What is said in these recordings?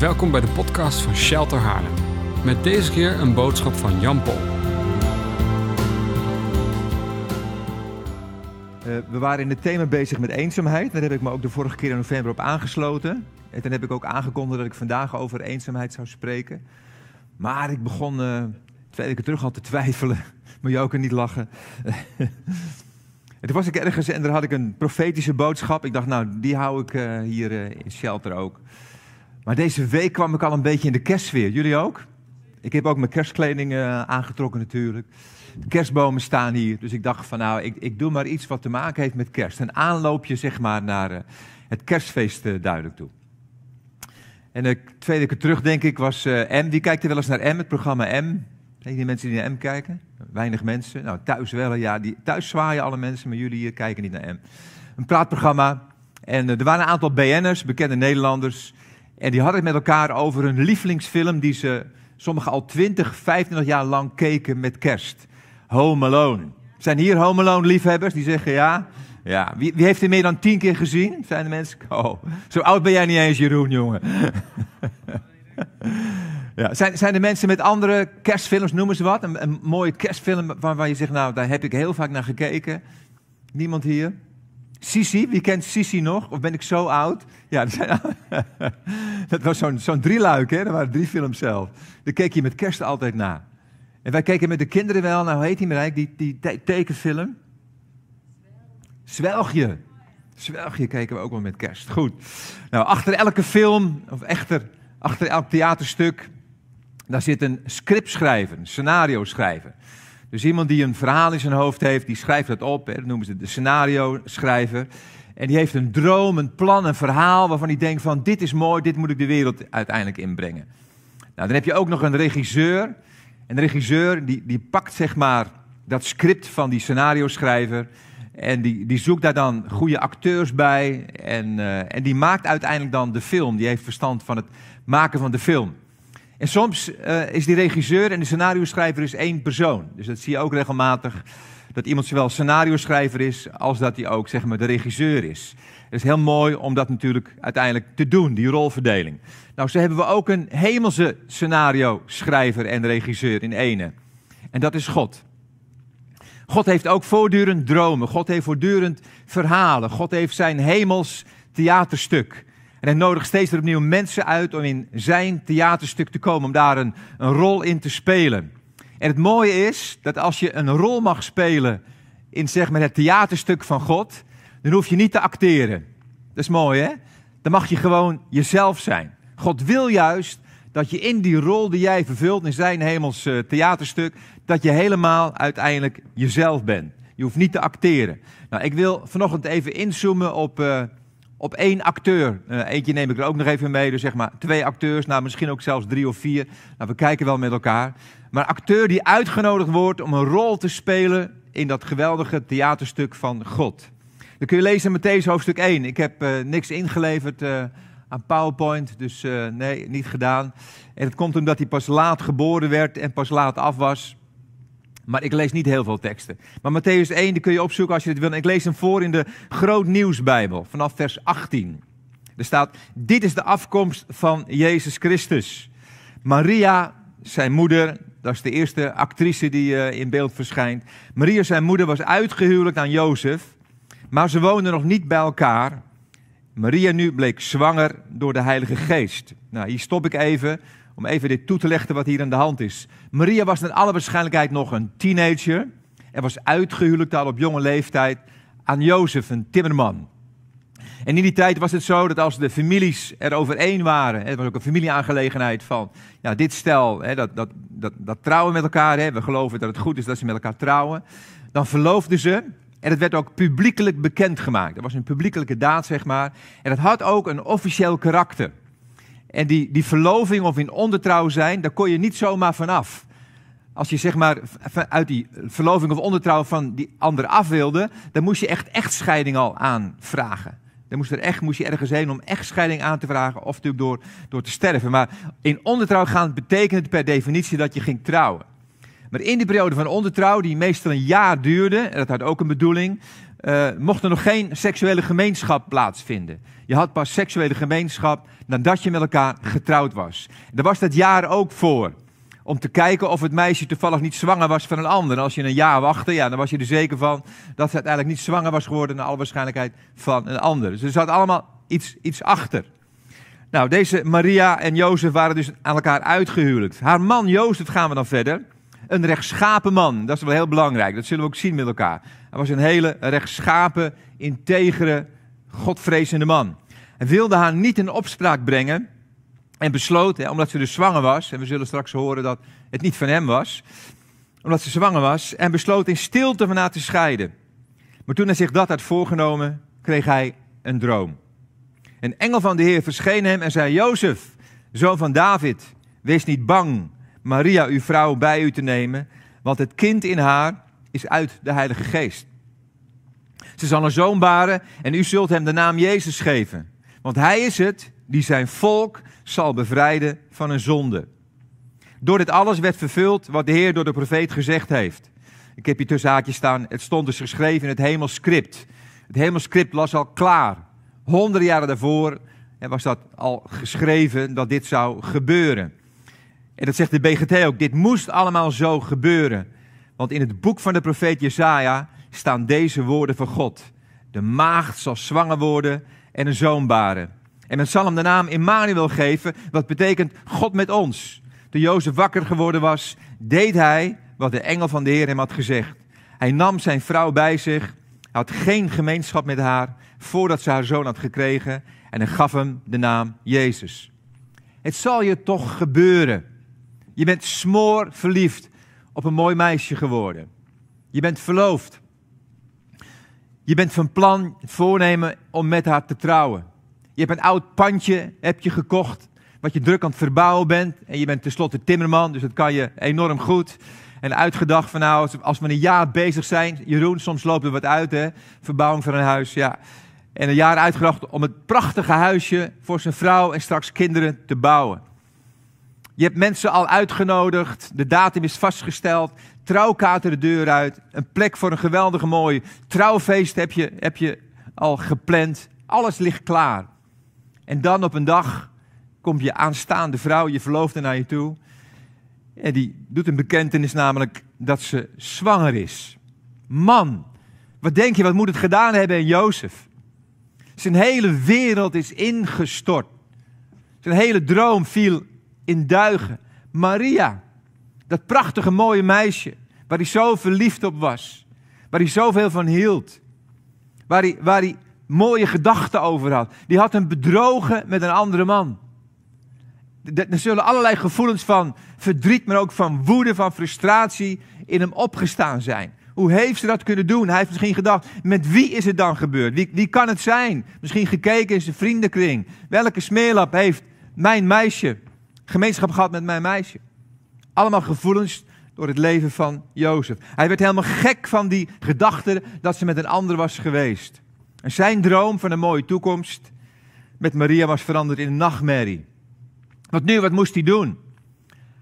Welkom bij de podcast van Shelter Haarlem. Met deze keer een boodschap van Jan Pol. Uh, we waren in het thema bezig met eenzaamheid. Daar heb ik me ook de vorige keer in november op aangesloten. En toen heb ik ook aangekondigd dat ik vandaag over eenzaamheid zou spreken. Maar ik begon uh, twee weken terug al te twijfelen. Moet je ook niet lachen. En toen was ik ergens en daar had ik een profetische boodschap. Ik dacht, nou, die hou ik uh, hier in Shelter ook. Maar deze week kwam ik al een beetje in de kerstsfeer. Jullie ook? Ik heb ook mijn kerstkleding uh, aangetrokken natuurlijk. De kerstbomen staan hier. Dus ik dacht van nou, ik, ik doe maar iets wat te maken heeft met kerst. Een aanloopje zeg maar naar het kerstfeest duidelijk toe. En twee weken terug denk ik was M. Wie kijkt er wel eens naar M, het programma M? die mensen die naar M kijken? Weinig mensen. Nou, thuis wel, ja. Die, thuis zwaaien alle mensen, maar jullie hier kijken niet naar M. Een praatprogramma. En er waren een aantal BN'ers, bekende Nederlanders. En die hadden het met elkaar over hun lievelingsfilm die ze sommigen al 20, 25 jaar lang keken met kerst. Home Alone. Zijn hier Home Alone liefhebbers die zeggen ja? Ja. Wie, wie heeft er meer dan tien keer gezien? Zijn de mensen? Oh, zo oud ben jij niet eens, Jeroen, jongen. Ja, zijn, zijn er mensen met andere kerstfilms, noemen ze wat? Een, een mooie kerstfilm waarvan je zegt, nou, daar heb ik heel vaak naar gekeken. Niemand hier? Sisi, wie kent Sisi nog? Of ben ik zo oud? Ja, dat, was zo'n zo'n drieluik, hè? Dat waren drie films zelf. Daar keek je met kerst altijd naar. En wij keken met de kinderen wel, nou, hoe heet die maar eigenlijk, die, die tekenfilm? Zwelgje. Zwelgje keken we ook wel met kerst. Goed. Nou, achter elke film, of echter, achter elk theaterstuk, daar zit een script schrijven, een scenario schrijven. Dus iemand die een verhaal in zijn hoofd heeft, die schrijft dat op. Hè, dat noemen ze de scenario schrijver. En die heeft een droom, een plan, een verhaal waarvan hij denkt van dit is mooi, dit moet ik de wereld uiteindelijk inbrengen. Nou, dan heb je ook nog een regisseur. En de regisseur die, die pakt zeg maar dat script van die scenario schrijver. En die, die zoekt daar dan goede acteurs bij. En, uh, en die maakt uiteindelijk dan de film. Die heeft verstand van het maken van de film. En soms uh, is die regisseur en de scenario-schrijver is één persoon. Dus dat zie je ook regelmatig. Dat iemand zowel scenario-schrijver is, als dat hij ook zeg maar, de regisseur is. Het is heel mooi om dat natuurlijk uiteindelijk te doen, die rolverdeling. Nou, zo hebben we ook een hemelse scenario-schrijver en regisseur in ene. En dat is God. God heeft ook voortdurend dromen. God heeft voortdurend verhalen. God heeft zijn hemels theaterstuk. En hij nodigt steeds weer opnieuw mensen uit om in zijn theaterstuk te komen, om daar een, een rol in te spelen. En het mooie is dat als je een rol mag spelen in zeg maar, het theaterstuk van God, dan hoef je niet te acteren. Dat is mooi, hè? Dan mag je gewoon jezelf zijn. God wil juist dat je in die rol die jij vervult in zijn hemels uh, theaterstuk, dat je helemaal uiteindelijk jezelf bent. Je hoeft niet te acteren. Nou, ik wil vanochtend even inzoomen op uh, op één acteur. Uh, eentje neem ik er ook nog even mee, dus zeg maar twee acteurs, nou misschien ook zelfs drie of vier. Nou, we kijken wel met elkaar. Maar acteur die uitgenodigd wordt om een rol te spelen in dat geweldige theaterstuk van God. Dan kun je lezen in Matthäus hoofdstuk 1. Ik heb uh, niks ingeleverd uh, aan PowerPoint, dus nee, niet gedaan. En het komt omdat hij pas laat geboren werd en pas laat af was. Maar ik lees niet heel veel teksten. Maar Matthäus 1, die kun je opzoeken als je het wil. Ik lees hem voor in de Groot Nieuwsbijbel, vanaf vers 18. Er staat, dit is de afkomst van Jezus Christus. Maria, zijn moeder, dat is de eerste actrice die uh, in beeld verschijnt. Maria, zijn moeder, was uitgehuwelijkd aan Jozef. Maar ze woonden nog niet bij elkaar. Maria nu bleek zwanger door de Heilige Geest. Nou, hier stop ik even om even dit toe te leggen wat hier aan de hand is. Maria was naar alle waarschijnlijkheid nog een teenager en was uitgehuwelijkd al op jonge leeftijd aan Jozef, een timmerman. En in die tijd was het zo dat als de families erover één waren, het was ook een familieaangelegenheid van, ja, dit stel, hè, dat, dat, dat, dat trouwen met elkaar, hè, we geloven dat het goed is dat ze met elkaar trouwen, dan verloofden ze en het werd ook publiekelijk bekendgemaakt. Dat was een publiekelijke daad, zeg maar. En het had ook een officieel karakter. En die, die verloving of in ondertrouw zijn, daar kon je niet zomaar vanaf. Als je zeg maar uit die verloving of ondertrouw van die ander af wilde, dan moest je echt echtscheiding al aanvragen. Dan moest, er echt, moest je ergens heen om echtscheiding aan te vragen of natuurlijk door, door te sterven. Maar in ondertrouw gaan betekent per definitie dat je ging trouwen. Maar in die periode van ondertrouw, die meestal een jaar duurde, en dat had ook een bedoeling, uh, mocht er nog geen seksuele gemeenschap plaatsvinden. Je had pas seksuele gemeenschap nadat je met elkaar getrouwd was. Daar was dat jaar ook voor. Om te kijken of het meisje toevallig niet zwanger was van een ander. Als je een jaar wachtte, ja, dan was je er zeker van dat ze uiteindelijk niet zwanger was geworden, naar alle waarschijnlijkheid van een ander. Dus er zat allemaal iets, iets achter. Nou, deze Maria en Jozef waren dus aan elkaar uitgehuwelijkd. Haar man Jozef gaan we dan verder. Een rechtschapen man, dat is wel heel belangrijk. Dat zullen we ook zien met elkaar. Hij was een hele rechtschapen, integere, godvrezende man. Hij wilde haar niet in opspraak brengen en besloot, hè, omdat ze dus zwanger was, en we zullen straks horen dat het niet van hem was, omdat ze zwanger was, en besloot in stilte van haar te scheiden. Maar toen hij zich dat had voorgenomen, kreeg hij een droom. Een engel van de Heer verscheen hem en zei: Jozef, zoon van David, wees niet bang Maria, uw vrouw, bij u te nemen, want het kind in haar is uit de Heilige Geest. Ze zal een zoon baren en u zult hem de naam Jezus geven, want hij is het die zijn volk zal bevrijden van een zonde. Door dit alles werd vervuld wat de Heer door de profeet gezegd heeft. Ik heb hier tussen haakjes staan, het stond dus geschreven in het hemelscript. Het hemelscript was al klaar. Honderden jaren daarvoor was dat al geschreven dat dit zou gebeuren. En dat zegt de BGT ook, dit moest allemaal zo gebeuren. Want in het boek van de profeet Jesaja staan deze woorden van God. De maagd zal zwanger worden en een zoon baren. En men zal hem de naam Immanuel geven, wat betekent God met ons. Toen Jozef wakker geworden was, deed hij wat de engel van de Heer hem had gezegd. Hij nam zijn vrouw bij zich, had geen gemeenschap met haar voordat ze haar zoon had gekregen en hij gaf hem de naam Jezus. Het zal je toch gebeuren. Je bent smoor verliefd op een mooi meisje geworden. Je bent verloofd. Je bent van plan, voornemen om met haar te trouwen. Je hebt een oud pandje heb je gekocht, wat je druk aan het verbouwen bent. En je bent tenslotte timmerman, dus dat kan je enorm goed. En uitgedacht van nou, als we een jaar bezig zijn, Jeroen, soms loopt er wat uit, hè, verbouwing van een huis, ja. En een jaar uitgedacht om het prachtige huisje voor zijn vrouw en straks kinderen te bouwen. Je hebt mensen al uitgenodigd, de datum is vastgesteld, trouwkaarten de deur uit, een plek voor een geweldige mooie trouwfeest heb je, heb je al gepland. Alles ligt klaar. En dan op een dag komt je aanstaande vrouw, je verloofde naar je toe. En die doet een bekentenis namelijk dat ze zwanger is. Man, wat denk je, wat moet het gedaan hebben in Jozef? Zijn hele wereld is ingestort. Zijn hele droom viel in duigen. Maria, dat prachtige mooie meisje, waar hij zo verliefd op was, waar hij zoveel van hield, waar hij, waar hij mooie gedachten over had, die had hem bedrogen met een andere man. Er zullen allerlei gevoelens van verdriet, maar ook van woede, van frustratie in hem opgestaan zijn. Hoe heeft ze dat kunnen doen? Hij heeft misschien gedacht, met wie is het dan gebeurd? Wie, wie kan het zijn? Misschien gekeken in zijn vriendenkring. Welke smeerlap heeft mijn meisje gemeenschap gehad met mijn meisje. Allemaal gevoelens door het leven van Jozef. Hij werd helemaal gek van die gedachte dat ze met een ander was geweest. En zijn droom van een mooie toekomst met Maria was veranderd in een nachtmerrie. Wat nu, wat moest hij doen?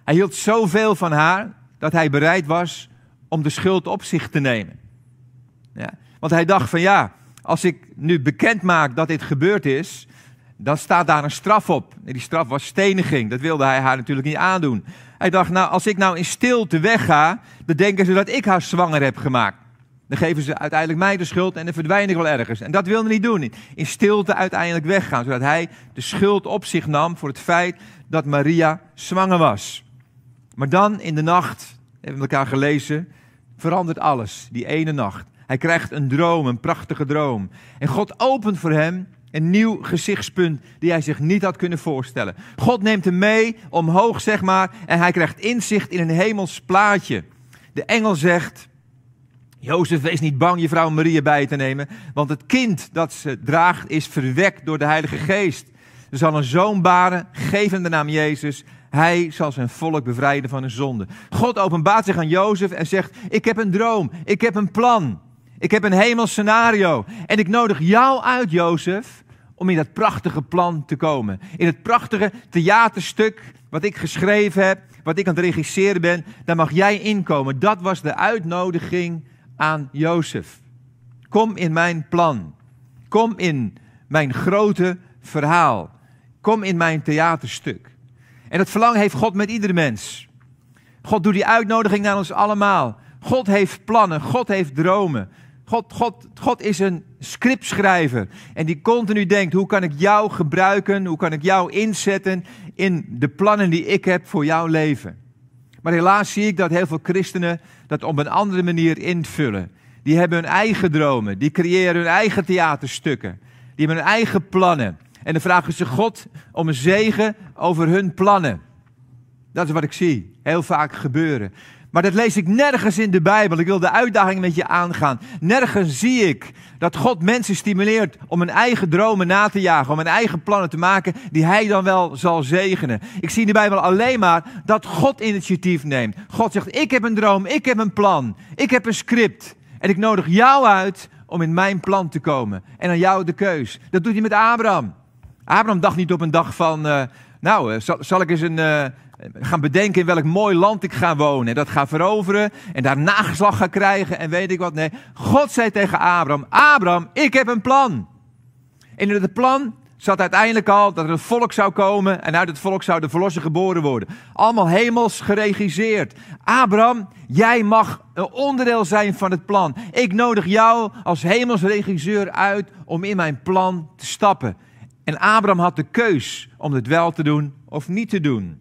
Hij hield zoveel van haar dat hij bereid was om de schuld op zich te nemen. Ja, want hij dacht van ja, als ik nu bekend maak dat dit gebeurd is, dan staat daar een straf op. En die straf was steniging. Dat wilde hij haar natuurlijk niet aandoen. Hij dacht, nou, als ik nou in stilte wegga, dan denken ze dat ik haar zwanger heb gemaakt. Dan geven ze uiteindelijk mij de schuld en dan verdwijn ik wel ergens. En dat wilde hij niet doen. In stilte uiteindelijk weggaan, zodat hij de schuld op zich nam voor het feit dat Maria zwanger was. Maar dan in de nacht, hebben we elkaar gelezen, verandert alles. Die ene nacht. Hij krijgt een droom, een prachtige droom. En God opent voor hem een nieuw gezichtspunt die hij zich niet had kunnen voorstellen. God neemt hem mee omhoog, zeg maar, en hij krijgt inzicht in een hemels plaatje. De engel zegt: Jozef, wees niet bang je vrouw Maria bij te nemen, want het kind dat ze draagt is verwekt door de Heilige Geest. Ze zal een zoon baren, geef hem de naam Jezus. Hij zal zijn volk bevrijden van hun zonde. God openbaart zich aan Jozef en zegt: Ik heb een droom, ik heb een plan. Ik heb een hemels scenario. En ik nodig jou uit, Jozef, om in dat prachtige plan te komen. In het prachtige theaterstuk wat ik geschreven heb, wat ik aan het regisseren ben, daar mag jij inkomen. Dat was de uitnodiging aan Jozef. Kom in mijn plan. Kom in mijn grote verhaal. Kom in mijn theaterstuk. En dat verlangen heeft God met iedere mens. God doet die uitnodiging naar ons allemaal. God heeft plannen, God heeft dromen. God, God, God is een scriptschrijver en die continu denkt, hoe kan ik jou gebruiken, hoe kan ik jou inzetten in de plannen die ik heb voor jouw leven. Maar helaas zie ik dat heel veel christenen dat op een andere manier invullen. Die hebben hun eigen dromen, die creëren hun eigen theaterstukken, die hebben hun eigen plannen. En dan vragen ze God om een zegen over hun plannen. Dat is wat ik zie, heel vaak gebeuren. Maar dat lees ik nergens in de Bijbel. Ik wil de uitdaging met je aangaan. Nergens zie ik dat God mensen stimuleert om hun eigen dromen na te jagen, om hun eigen plannen te maken die hij dan wel zal zegenen. Ik zie in de Bijbel alleen maar dat God initiatief neemt. God zegt: Ik heb een droom, ik heb een plan, ik heb een script. En ik nodig jou uit om in mijn plan te komen. En aan jou de keus. Dat doet hij met Abraham. Abraham dacht niet op een dag van. Uh, nou, uh, zal, ik eens een. Uh, gaan bedenken in welk mooi land ik ga wonen. En dat ga veroveren. En daar nageslag ga krijgen. En weet ik wat. Nee. God zei tegen Abraham: Abraham, ik heb een plan. En in het plan zat uiteindelijk al dat er een volk zou komen. En uit het volk zou de geboren worden. Allemaal hemels geregisseerd. Abraham, jij mag een onderdeel zijn van het plan. Ik nodig jou als hemelsregisseur uit om in mijn plan te stappen. En Abraham had de keus om het wel te doen of niet te doen.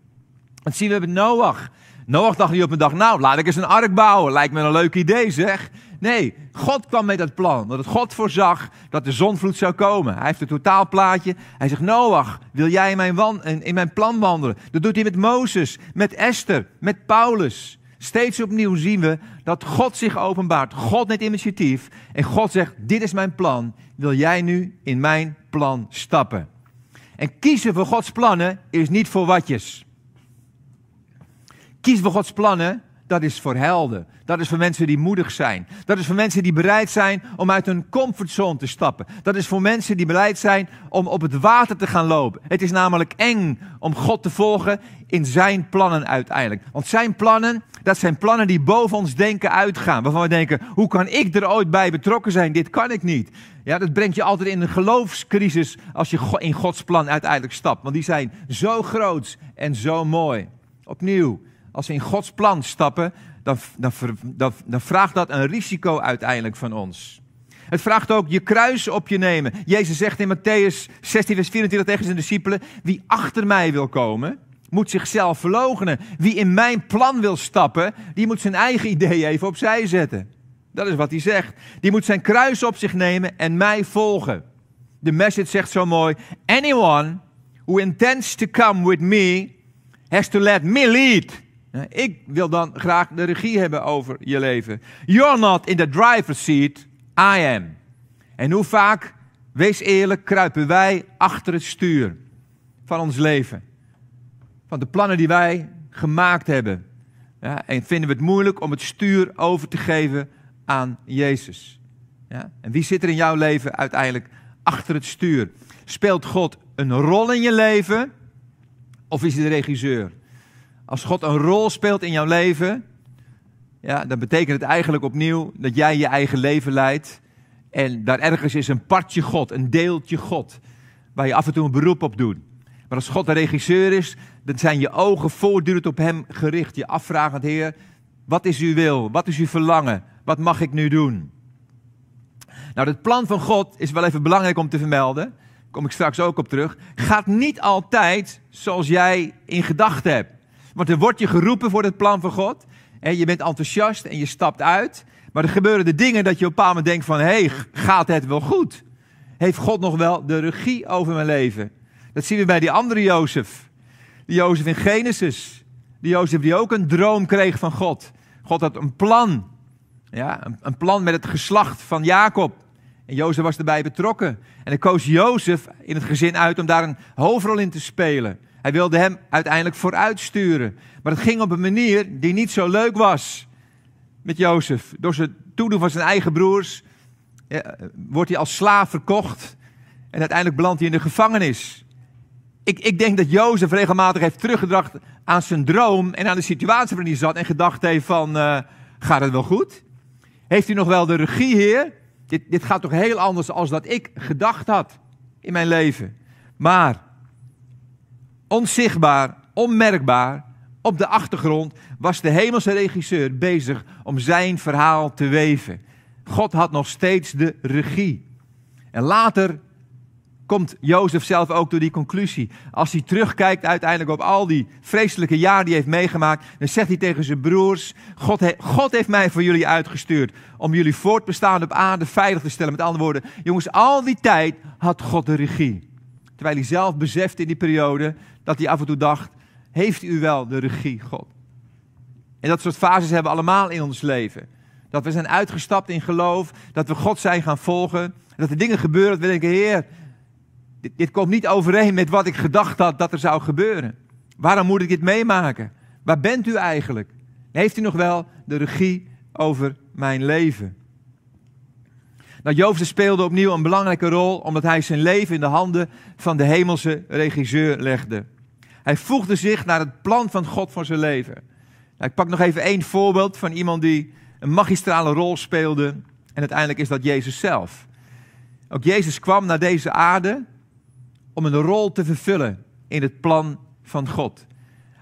Dat zien we met Noach. Noach dacht niet op een dag, nou, laat ik eens een ark bouwen. Lijkt me een leuk idee, zeg. Nee, God kwam met dat plan. Dat God voorzag dat de zonvloed zou komen. Hij heeft een totaalplaatje. Hij zegt, Noach, wil jij in mijn, in mijn plan wandelen? Dat doet hij met Mozes, met Esther, met Paulus. Steeds opnieuw zien we dat God zich openbaart. God neemt initiatief. En God zegt, dit is mijn plan. Wil jij nu in mijn plan stappen? En kiezen voor Gods plannen is niet voor watjes. Kiezen voor Gods plannen, dat is voor helden. Dat is voor mensen die moedig zijn. Dat is voor mensen die bereid zijn om uit hun comfortzone te stappen. Dat is voor mensen die bereid zijn om op het water te gaan lopen. Het is namelijk eng om God te volgen in zijn plannen uiteindelijk. Want zijn plannen, dat zijn plannen die boven ons denken uitgaan. Waarvan we denken, hoe kan ik er ooit bij betrokken zijn? Dit kan ik niet. Ja, dat brengt je altijd in een geloofscrisis als je in Gods plan uiteindelijk stapt. Want die zijn zo groot en zo mooi. Opnieuw, als we in Gods plan stappen, dan, dan, dan, vraagt dat een risico uiteindelijk van ons. Het vraagt ook je kruis op je nemen. Jezus zegt in Matthäus 16, vers 24 tegen zijn discipelen: Wie achter mij wil komen, moet zichzelf verloochenen. Wie in mijn plan wil stappen, die moet zijn eigen idee even opzij zetten. Dat is wat hij zegt. Die moet zijn kruis op zich nemen en mij volgen. De message zegt zo mooi: Anyone who intends to come with me has to let me lead. Ik wil dan graag de regie hebben over je leven. You're not in the driver's seat, I am. En hoe vaak, wees eerlijk, kruipen wij achter het stuur van ons leven. Van de plannen die wij gemaakt hebben. Ja, en vinden we het moeilijk om het stuur over te geven aan Jezus. Ja? En wie zit er in jouw leven uiteindelijk achter het stuur? Speelt God een rol in je leven of is hij de regisseur? Als God een rol speelt in jouw leven, ja, dan betekent het eigenlijk opnieuw dat jij je eigen leven leidt. En daar ergens is een partje God, een deeltje God, waar je af en toe een beroep op doet. Maar als God de regisseur is, dan zijn je ogen voortdurend op Hem gericht. Je afvragend, Heer, wat is uw wil? Wat is uw verlangen? Wat mag ik nu doen? Nou, het plan van God is wel even belangrijk om te vermelden. Kom ik straks ook op terug. Gaat niet altijd zoals jij in gedachten hebt. Want er wordt je geroepen voor het plan van God. En je bent enthousiast en je stapt uit. Maar er gebeuren de dingen dat je op een bepaald moment denkt van... hé, hey, gaat het wel goed? Heeft God nog wel de regie over mijn leven? Dat zien we bij die andere Jozef. Die Jozef in Genesis. Die Jozef die ook een droom kreeg van God. God had een plan. Ja, een, een plan met het geslacht van Jacob. En Jozef was erbij betrokken. En hij koos Jozef in het gezin uit om daar een hoofdrol in te spelen. Hij wilde hem uiteindelijk vooruitsturen. Maar het ging op een manier die niet zo leuk was met Jozef. Door zijn toedoen van zijn eigen broers ja, wordt hij als slaaf verkocht. En uiteindelijk belandt hij in de gevangenis. Ik, ik denk dat Jozef regelmatig heeft teruggedacht aan zijn droom en aan de situatie waarin hij zat. En gedacht heeft van, uh, gaat het wel goed? Heeft u nog wel de regie, heer? dit, dit gaat toch heel anders als dat ik gedacht had in mijn leven. Maar onzichtbaar, onmerkbaar, op de achtergrond was de hemelse regisseur bezig om zijn verhaal te weven. God had nog steeds de regie. En later komt Jozef zelf ook door die conclusie. Als hij terugkijkt uiteindelijk op al die vreselijke jaren die hij heeft meegemaakt, dan zegt hij tegen zijn broers: God, God heeft mij voor jullie uitgestuurd om jullie voortbestaan op aarde veilig te stellen. Met andere woorden, jongens, al die tijd had God de regie. Terwijl hij zelf besefte in die periode dat hij af en toe dacht: Heeft u wel de regie, God? En dat soort fases hebben we allemaal in ons leven. Dat we zijn uitgestapt in geloof, dat we God zijn gaan volgen, dat er dingen gebeuren dat we denken: Heer, dit, dit komt niet overeen met wat ik gedacht had dat er zou gebeuren. Waarom moet ik dit meemaken? Waar bent u eigenlijk? Heeft u nog wel de regie over mijn leven? Nou, Jozef speelde opnieuw een belangrijke rol omdat hij zijn leven in de handen van de hemelse regisseur legde. Hij voegde zich naar het plan van God voor zijn leven. Nou, ik pak nog even één voorbeeld van iemand die een magistrale rol speelde. En uiteindelijk is dat Jezus zelf. Ook Jezus kwam naar deze aarde om een rol te vervullen in het plan van God.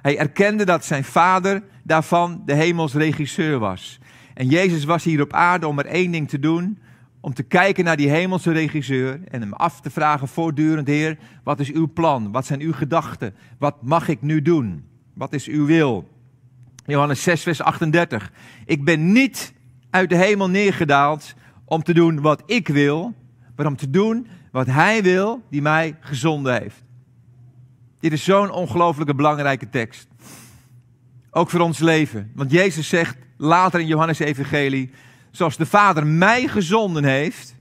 Hij erkende dat zijn vader daarvan de hemels regisseur was. En Jezus was hier op aarde om er één ding te doen: om te kijken naar die hemelse regisseur en hem af te vragen voortdurend: Heer, wat is uw plan? Wat zijn uw gedachten? Wat mag ik nu doen? Wat is uw wil? Johannes 6, vers 38. Ik ben niet uit de hemel neergedaald om te doen wat ik wil, maar om te doen wat Hij wil die mij gezonden heeft. Dit is zo'n ongelooflijke belangrijke tekst. Ook voor ons leven. Want Jezus zegt later in Johannes Evangelie, zoals de Vader mij gezonden heeft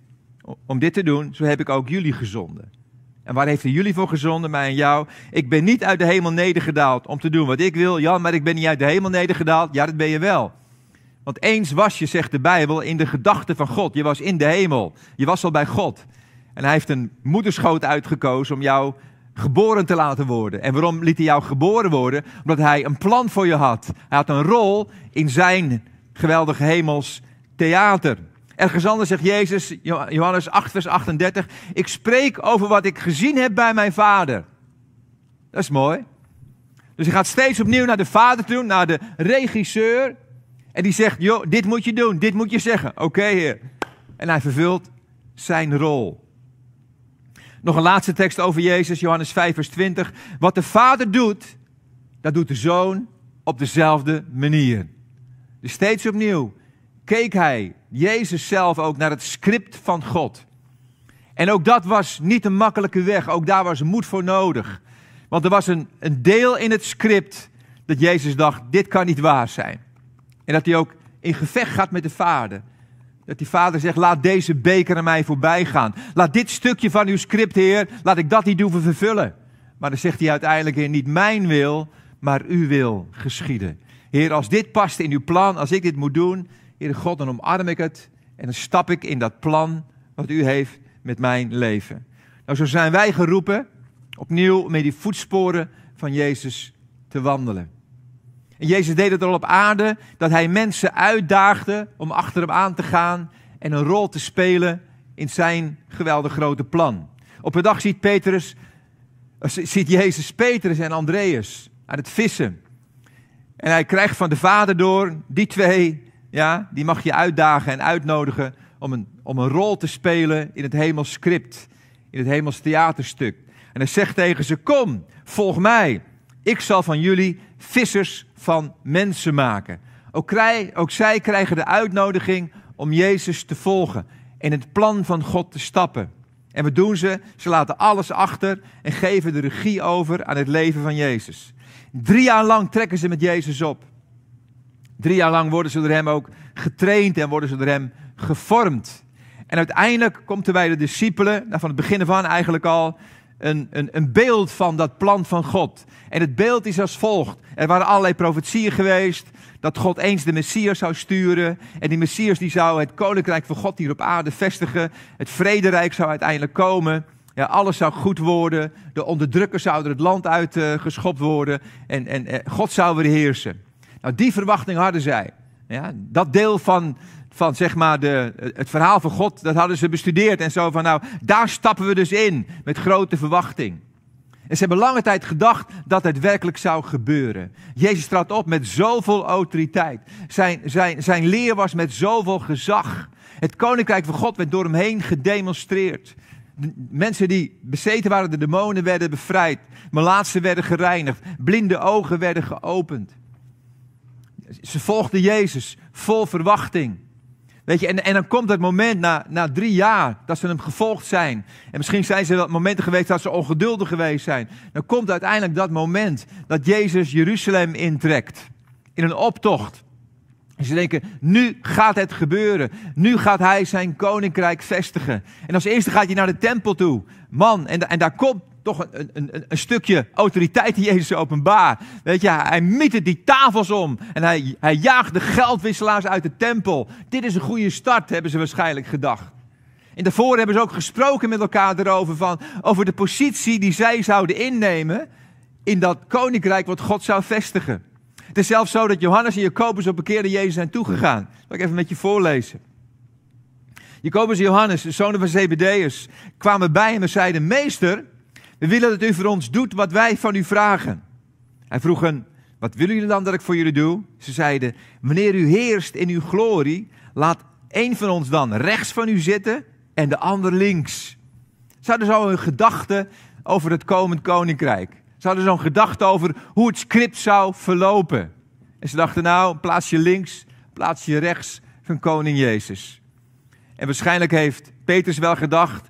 om dit te doen, zo heb ik ook jullie gezonden. En waar heeft hij jullie voor gezonden, mij en jou? Ik ben niet uit de hemel nedergedaald om te doen wat ik wil. Ja, maar ik ben niet uit de hemel nedergedaald. Ja, dat ben je wel. Want eens was je, zegt de Bijbel, in de gedachten van God. Je was in de hemel. Je was al bij God. En hij heeft een moederschoot uitgekozen om jou geboren te laten worden. En waarom liet hij jou geboren worden? Omdat hij een plan voor je had. Hij had een rol in zijn geweldige hemels theater. Ergens anders zegt Jezus, Johannes 8, vers 38, ik spreek over wat ik gezien heb bij mijn vader. Dat is mooi. Dus hij gaat steeds opnieuw naar de vader toe, naar de regisseur. En die zegt, joh, dit moet je doen, dit moet je zeggen. Oké, heer. En hij vervult zijn rol. Nog een laatste tekst over Jezus, Johannes 5, vers 20. Wat de Vader doet, dat doet de Zoon op dezelfde manier. Dus steeds opnieuw keek hij, Jezus zelf ook, naar het script van God. En ook dat was niet een makkelijke weg, ook daar was moed voor nodig. Want er was een, een deel in het script dat Jezus dacht, dit kan niet waar zijn. En dat hij ook in gevecht gaat met de Vader. Dat die vader zegt, laat deze beker aan mij voorbij gaan. Laat dit stukje van uw script, Heer, laat ik dat niet hoeven vervullen. Maar dan zegt hij uiteindelijk, Heer, niet mijn wil, maar uw wil geschieden. Heer, als dit past in uw plan, als ik dit moet doen, Heer God, dan omarm ik het en dan stap ik in dat plan wat u heeft met mijn leven. Nou, zo zijn wij geroepen opnieuw met die voetsporen van Jezus te wandelen. En Jezus deed het al op aarde, dat hij mensen uitdaagde om achter hem aan te gaan en een rol te spelen in zijn geweldig grote plan. Op een dag ziet, Petrus, eh, ziet Jezus Petrus en Andreas aan het vissen. En hij krijgt van de Vader door, die twee, ja, die mag je uitdagen en uitnodigen om een, om een rol te spelen in het hemels script, in het hemels theaterstuk. En hij zegt tegen ze, kom, volg mij. Ik zal van jullie vissers van mensen maken. Ook, ook zij krijgen de uitnodiging om Jezus te volgen. In het plan van God te stappen. En wat doen ze? Ze laten alles achter en geven de regie over aan het leven van Jezus. Drie jaar lang trekken ze met Jezus op. Drie jaar lang worden ze door hem ook getraind en worden ze door hem gevormd. En uiteindelijk komt er bij de discipelen, nou van het begin af eigenlijk al, een, een, een beeld van dat plan van God. En het beeld is als volgt. Er waren allerlei profetieën geweest dat God eens de Messias zou sturen. En die Messias die zou het koninkrijk van God hier op aarde vestigen. Het vrederijk zou uiteindelijk komen. Ja, alles zou goed worden. De onderdrukkers zouden het land uitgeschopt uh, worden. En, en God zou weer heersen. Nou, die verwachting hadden zij. Ja, dat deel van, van zeg maar de, het verhaal van God, dat hadden ze bestudeerd. En zo van, nou, daar stappen we dus in met grote verwachting. En ze hebben lange tijd gedacht dat het werkelijk zou gebeuren. Jezus trad op met zoveel autoriteit. Zijn, zijn, zijn leer was met zoveel gezag. Het koninkrijk van God werd door hem heen gedemonstreerd. mensen die bezeten waren, de demonen werden bevrijd. Melaatsen werden gereinigd. Blinde ogen werden geopend. Ze volgden Jezus vol verwachting. Weet je, en, en dan komt het moment na, na drie jaar dat ze hem gevolgd zijn. En misschien zijn ze wel momenten geweest dat ze ongeduldig geweest zijn. Dan komt uiteindelijk dat moment dat Jezus Jeruzalem intrekt. In een optocht. En ze denken, nu gaat het gebeuren. Nu gaat hij zijn koninkrijk vestigen. En als eerste gaat hij naar de tempel toe. Man, en, en daar komt toch een, een, een stukje autoriteit die Jezus openbaar. Weet je, hij miette die tafels om. En hij, hij jaagt de geldwisselaars uit de tempel. Dit is een goede start, hebben ze waarschijnlijk gedacht. En daarvoor hebben ze ook gesproken met elkaar erover van, over de positie die zij zouden innemen in dat koninkrijk wat God zou vestigen. Het is zelfs zo dat Johannes en Jacobus op een keer naar Jezus zijn toegegaan. Zal ik even met je voorlezen. Jacobus en Johannes, de zonen van Zebedeus, kwamen bij hem en zeiden: Meester, we willen dat u voor ons doet wat wij van u vragen. Hij vroeg hen, wat willen jullie dan dat ik voor jullie doe? Ze zeiden, wanneer u heerst in uw glorie, laat één van ons dan rechts van u zitten en de ander links. Ze hadden zo een gedachte over het komend koninkrijk. Ze hadden zo'n gedachte over hoe het script zou verlopen. En ze dachten, nou, plaats je links, plaats je rechts van koning Jezus. En waarschijnlijk heeft Petrus wel gedacht,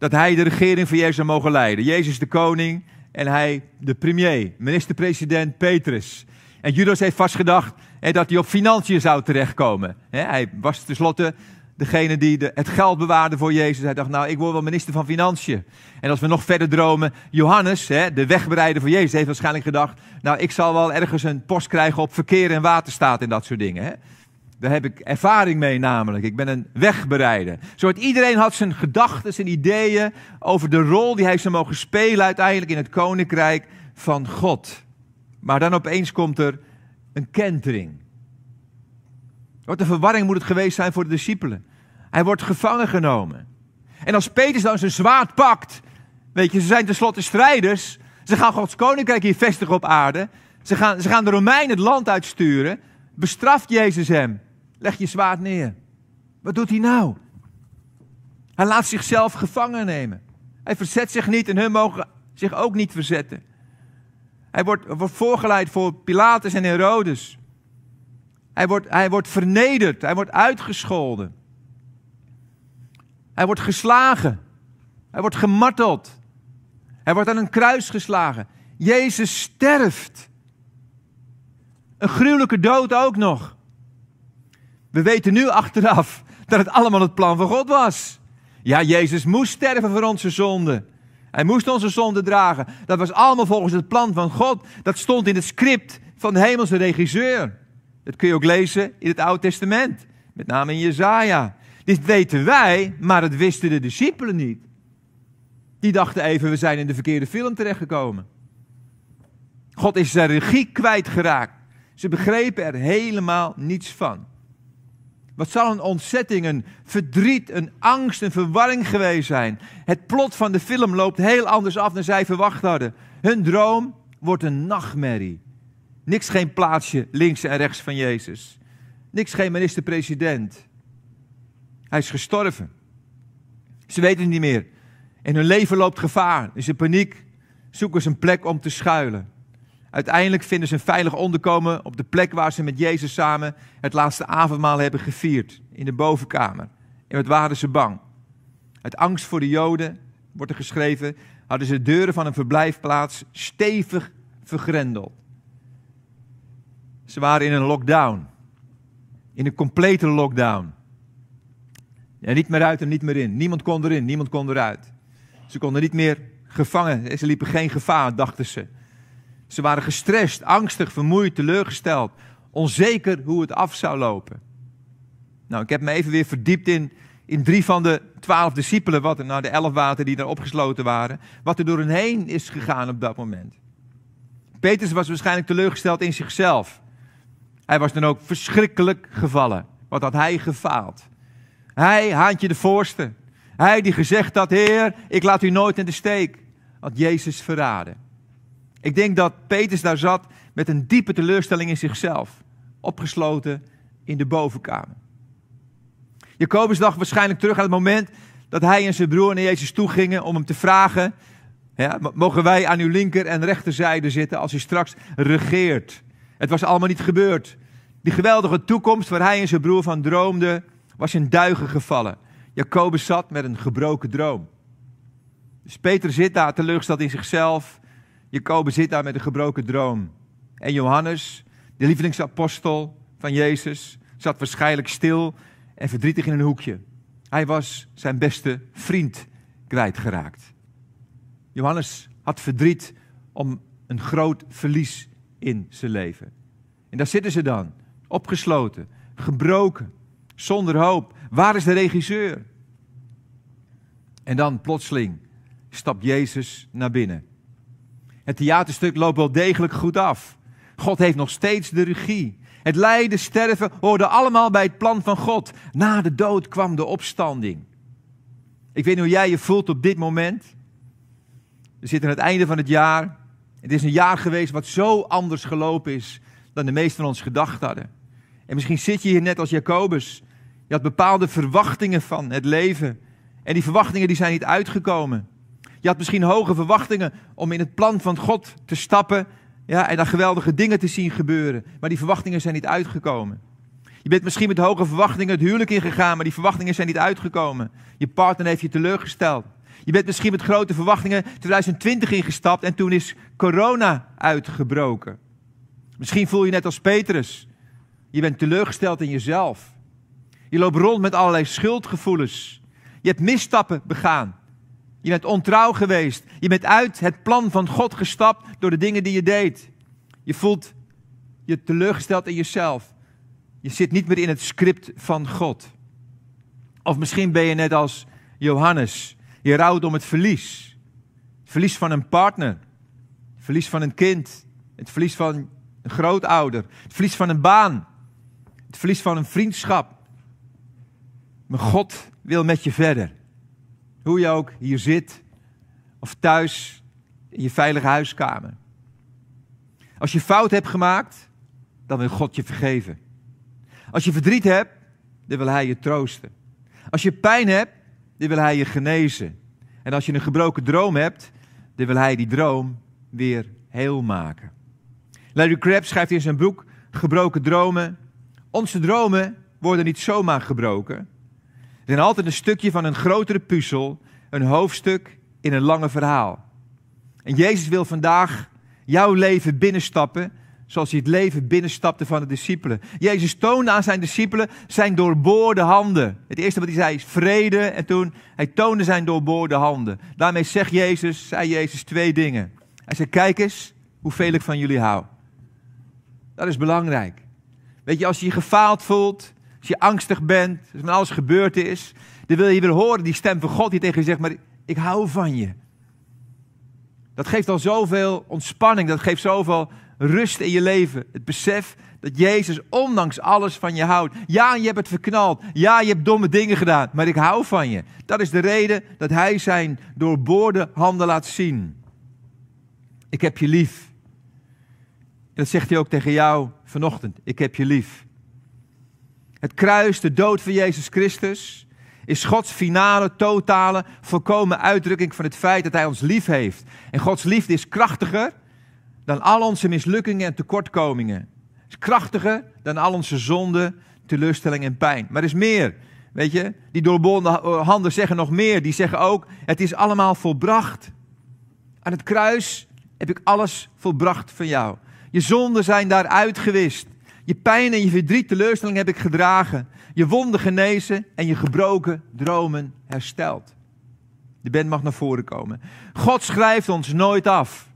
dat hij de regering van Jezus zou mogen leiden. Jezus de koning en hij de premier, minister-president Petrus. En Judas heeft vastgedacht hè, dat hij op financiën zou terechtkomen. hij was tenslotte degene die de, het geld bewaarde voor Jezus. Hij dacht, nou, ik word wel minister van Financiën. En als we nog verder dromen, Johannes, hè, de wegbereider voor Jezus, heeft waarschijnlijk gedacht, nou, ik zal wel ergens een post krijgen op verkeer en waterstaat en dat soort dingen. Hè. Daar heb ik ervaring mee namelijk. Ik ben een wegbereider. Zodat iedereen had zijn gedachten, zijn ideeën over de rol die hij zou mogen spelen uiteindelijk in het koninkrijk van God. Maar dan opeens komt er een kentering. Wat een verwarring moet het geweest zijn voor de discipelen. Hij wordt gevangen genomen. En als Petrus dan zijn zwaard pakt, weet je, ze zijn tenslotte strijders. Ze gaan Gods koninkrijk hier vestigen op aarde. Ze gaan, ze gaan de Romeinen het land uitsturen. Bestraft Jezus hem. Leg je zwaard neer. Wat doet hij nou? Hij laat zichzelf gevangen nemen. Hij verzet zich niet en hun mogen zich ook niet verzetten. Hij wordt, wordt voorgeleid voor Pilatus en Herodes. Hij wordt, hij wordt vernederd. Hij wordt uitgescholden. Hij wordt geslagen. Hij wordt gemarteld. Hij wordt aan een kruis geslagen. Jezus sterft. Een gruwelijke dood ook nog. We weten nu achteraf dat het allemaal het plan van God was. Ja, Jezus moest sterven voor onze zonde. Hij moest onze zonde dragen. Dat was allemaal volgens het plan van God. Dat stond in het script van de hemelse regisseur. Dat kun je ook lezen in het Oude Testament. Met name in Jezaja. Dit weten wij, maar dat wisten de discipelen niet. Die dachten even, we zijn in de verkeerde film terechtgekomen. God is zijn regie kwijtgeraakt. Ze begrepen er helemaal niets van. Wat zal een ontzetting, een verdriet, een angst, een verwarring geweest zijn. Het plot van de film loopt heel anders af dan zij verwacht hadden. Hun droom wordt een nachtmerrie. Niks geen plaatsje links en rechts van Jezus. Niks geen minister-president. Hij is gestorven. Ze weten het niet meer. En hun leven loopt gevaar. Is in paniek. Zoeken ze een plek om te schuilen. Uiteindelijk vinden ze een veilig onderkomen op de plek waar ze met Jezus samen het laatste avondmaal hebben gevierd, in de bovenkamer. En wat waren ze bang? Uit angst voor de Joden, wordt er geschreven, hadden ze de deuren van een verblijfplaats stevig vergrendeld. Ze waren in een lockdown, in een complete lockdown. Niet meer uit en niet meer in. Niemand kon erin, niemand kon eruit. Ze konden niet meer gevangen, ze liepen geen gevaar, dachten ze. Ze waren gestrest, angstig, vermoeid, teleurgesteld, onzeker hoe het af zou lopen. Nou, ik heb me even weer verdiept in, in drie van de twaalf discipelen, wat er, nou de elf water die daar opgesloten waren, wat er door hen heen is gegaan op dat moment. Petrus was waarschijnlijk teleurgesteld in zichzelf. Hij was dan ook verschrikkelijk gevallen. Wat had hij gefaald? Hij, Haantje de Voorste. Hij die gezegd had, Heer, ik laat u nooit in de steek. Had Jezus verraden. Ik denk dat Petrus daar zat met een diepe teleurstelling in zichzelf. Opgesloten in de bovenkamer. Jacobus dacht waarschijnlijk terug aan het moment dat hij en zijn broer naar Jezus toe gingen om hem te vragen: ja, Mogen wij aan uw linker en rechterzijde zitten als u straks regeert? Het was allemaal niet gebeurd. Die geweldige toekomst waar hij en zijn broer van droomden, was in duigen gevallen. Jacobus zat met een gebroken droom. Dus Peter zit daar teleurgesteld in zichzelf. Jacobus zit daar met een gebroken droom. En Johannes, de lievelingsapostel van Jezus, zat waarschijnlijk stil en verdrietig in een hoekje. Hij was zijn beste vriend kwijtgeraakt. Johannes had verdriet om een groot verlies in zijn leven. En daar zitten ze dan, opgesloten, gebroken, zonder hoop. Waar is de regisseur? En dan plotseling stapt Jezus naar binnen. Het theaterstuk loopt wel degelijk goed af. God heeft nog steeds de regie. Het lijden, sterven hoorden allemaal bij het plan van God. Na de dood kwam de opstanding. Ik weet niet hoe jij je voelt op dit moment. We zitten aan het einde van het jaar. Het is een jaar geweest wat zo anders gelopen is dan de meesten van ons gedacht hadden. En misschien zit je hier net als Jacobus. Je had bepaalde verwachtingen van het leven. En die verwachtingen die zijn niet uitgekomen. Je had misschien hoge verwachtingen om in het plan van God te stappen. Ja, en daar geweldige dingen te zien gebeuren. Maar die verwachtingen zijn niet uitgekomen. Je bent misschien met hoge verwachtingen het huwelijk ingegaan, maar die verwachtingen zijn niet uitgekomen. Je partner heeft je teleurgesteld. Je bent misschien met grote verwachtingen 2020 ingestapt en toen is corona uitgebroken. Misschien voel je net als Petrus. Je bent teleurgesteld in jezelf. Je loopt rond met allerlei schuldgevoelens. Je hebt misstappen begaan. Je bent ontrouw geweest. Je bent uit het plan van God gestapt door de dingen die je deed. Je voelt je teleurgesteld in jezelf. Je zit niet meer in het script van God. Of misschien ben je net als Johannes. Je rouwt om het verlies. Het verlies van een partner. Het verlies van een kind. Het verlies van een grootouder. Het verlies van een baan. Het verlies van een vriendschap. Maar God wil met je verder. Hoe je ook hier zit of thuis in je veilige huiskamer. Als je fout hebt gemaakt, dan wil God je vergeven. Als je verdriet hebt, dan wil Hij je troosten. Als je pijn hebt, dan wil Hij je genezen. En als je een gebroken droom hebt, dan wil Hij die droom weer heel maken. Larry Crabb schrijft in zijn boek Gebroken dromen. Onze dromen worden niet zomaar gebroken zijn altijd een stukje van een grotere puzzel, een hoofdstuk in een lange verhaal. En Jezus wil vandaag jouw leven binnenstappen zoals hij het leven binnenstapte van de discipelen. Jezus toonde aan zijn discipelen zijn doorboorde handen. Het eerste wat hij zei is vrede en toen hij toonde zijn doorboorde handen. Daarmee zegt Jezus, zei Jezus twee dingen. Hij zei, kijk eens hoeveel ik van jullie hou. Dat is belangrijk. Weet je, als je je gefaald voelt, als je angstig bent, als er alles gebeurd is, dan wil je weer horen die stem van God die tegen je zegt, maar ik hou van je. Dat geeft al zoveel ontspanning, dat geeft zoveel rust in je leven. Het besef dat Jezus ondanks alles van je houdt. Ja, je hebt het verknald. Ja, je hebt domme dingen gedaan, maar ik hou van je. Dat is de reden dat hij zijn doorboorde handen laat zien. Ik heb je lief. En dat zegt hij ook tegen jou vanochtend. Ik heb je lief. Het kruis, de dood van Jezus Christus, is Gods finale, totale, volkomen uitdrukking van het feit dat Hij ons lief heeft. En Gods liefde is krachtiger dan al onze mislukkingen en tekortkomingen. Is krachtiger dan al onze zonden, teleurstelling en pijn. Maar er is meer. Weet je, die doorbonden handen zeggen nog meer. Die zeggen ook: Het is allemaal volbracht. Aan het kruis heb ik alles volbracht van jou. Je zonden zijn daar uitgewist. Je pijn en je verdriet, teleurstelling heb ik gedragen. Je wonden genezen en je gebroken dromen hersteld. De band mag naar voren komen. God schrijft ons nooit af.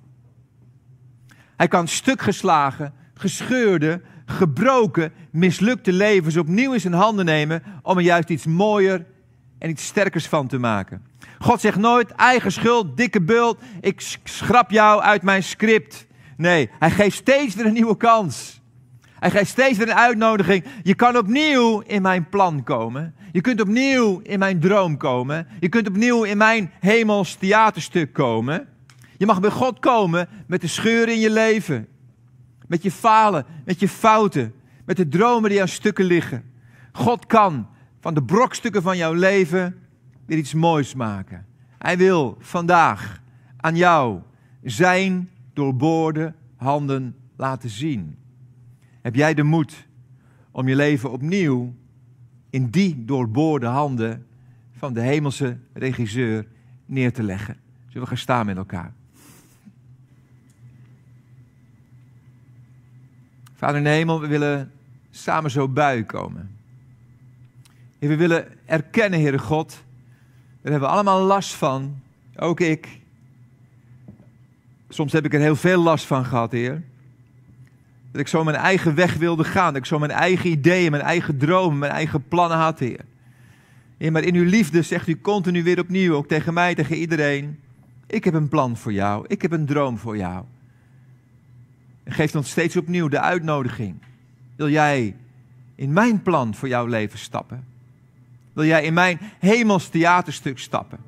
Hij kan stuk geslagen, gescheurde, gebroken, mislukte levens opnieuw in zijn handen nemen om er juist iets mooier en iets sterkers van te maken. God zegt nooit eigen schuld, dikke bult, ik schrap jou uit mijn script. Nee, hij geeft steeds weer een nieuwe kans. Hij geeft steeds weer een uitnodiging. Je kan opnieuw in mijn plan komen. Je kunt opnieuw in mijn droom komen. Je kunt opnieuw in mijn hemels theaterstuk komen. Je mag bij God komen met de scheuren in je leven. Met je falen, met je fouten, met de dromen die aan stukken liggen. God kan van de brokstukken van jouw leven weer iets moois maken. Hij wil vandaag aan jou zijn doorboorde handen laten zien. Heb jij de moed om je leven opnieuw in die doorboorde handen van de hemelse regisseur neer te leggen? Zullen we gaan staan met elkaar? Vader in de hemel, we willen samen zo u komen. Heer, we willen erkennen, Heere God, daar hebben we allemaal last van, ook ik. Soms heb ik er heel veel last van gehad, Heer. Dat ik zo mijn eigen weg wilde gaan, dat ik zo mijn eigen ideeën, mijn eigen dromen, mijn eigen plannen had, Heer. Heer, maar in uw liefde zegt u continu weer opnieuw, ook tegen mij, tegen iedereen, ik heb een plan voor jou, ik heb een droom voor jou. En geeft ons steeds opnieuw de uitnodiging. Wil jij in mijn plan voor jouw leven stappen? Wil jij in mijn hemels theaterstuk stappen?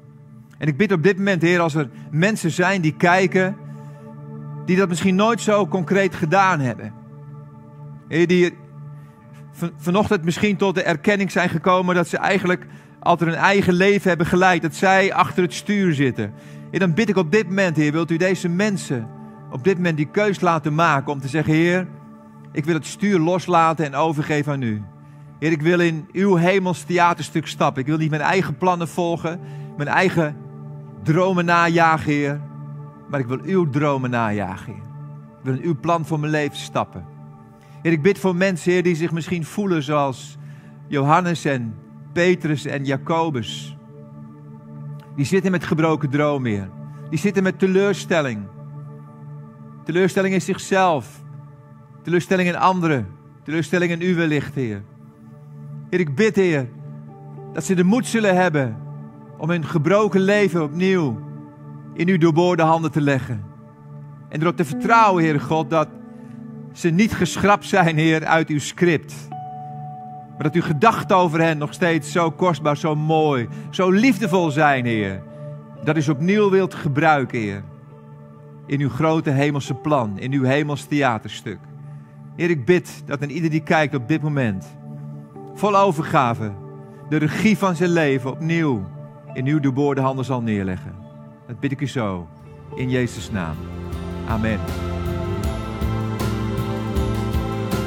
En ik bid op dit moment, Heer, als er mensen zijn die kijken, die dat misschien nooit zo concreet gedaan hebben. Heer, die vanochtend misschien tot de erkenning zijn gekomen dat ze eigenlijk altijd hun eigen leven hebben geleid, dat zij achter het stuur zitten. En dan bid ik op dit moment, Heer, wilt u deze mensen op dit moment die keus laten maken om te zeggen, Heer, ik wil het stuur loslaten en overgeven aan u. Heer, ik wil in uw hemels theaterstuk stappen. Ik wil niet mijn eigen plannen volgen, mijn eigen dromen najagen, Heer. Maar ik wil uw dromen najagen, Heer. Ik wil in uw plan voor mijn leven stappen. Heer, ik bid voor mensen, Heer, die zich misschien voelen zoals Johannes en Petrus en Jacobus. Die zitten met gebroken dromen, Heer. Die zitten met teleurstelling. Teleurstelling in zichzelf. Teleurstelling in anderen. Teleurstelling in u wellicht, Heer. Heer, ik bid, Heer, dat ze de moed zullen hebben om hun gebroken leven opnieuw in uw doorboorde handen te leggen. En erop te vertrouwen, Heer God, dat ze niet geschrapt zijn, Heer, uit uw script. Maar dat uw gedachten over hen nog steeds zo kostbaar, zo mooi, zo liefdevol zijn, Heer. Dat u ze opnieuw wilt gebruiken, Heer. In uw grote hemelse plan, in uw hemels theaterstuk. Heer, ik bid dat een ieder die kijkt op dit moment, vol overgave, de regie van zijn leven opnieuw in uw doorboorde handen zal neerleggen. Dat bid ik u zo, in Jezus' naam. Amen.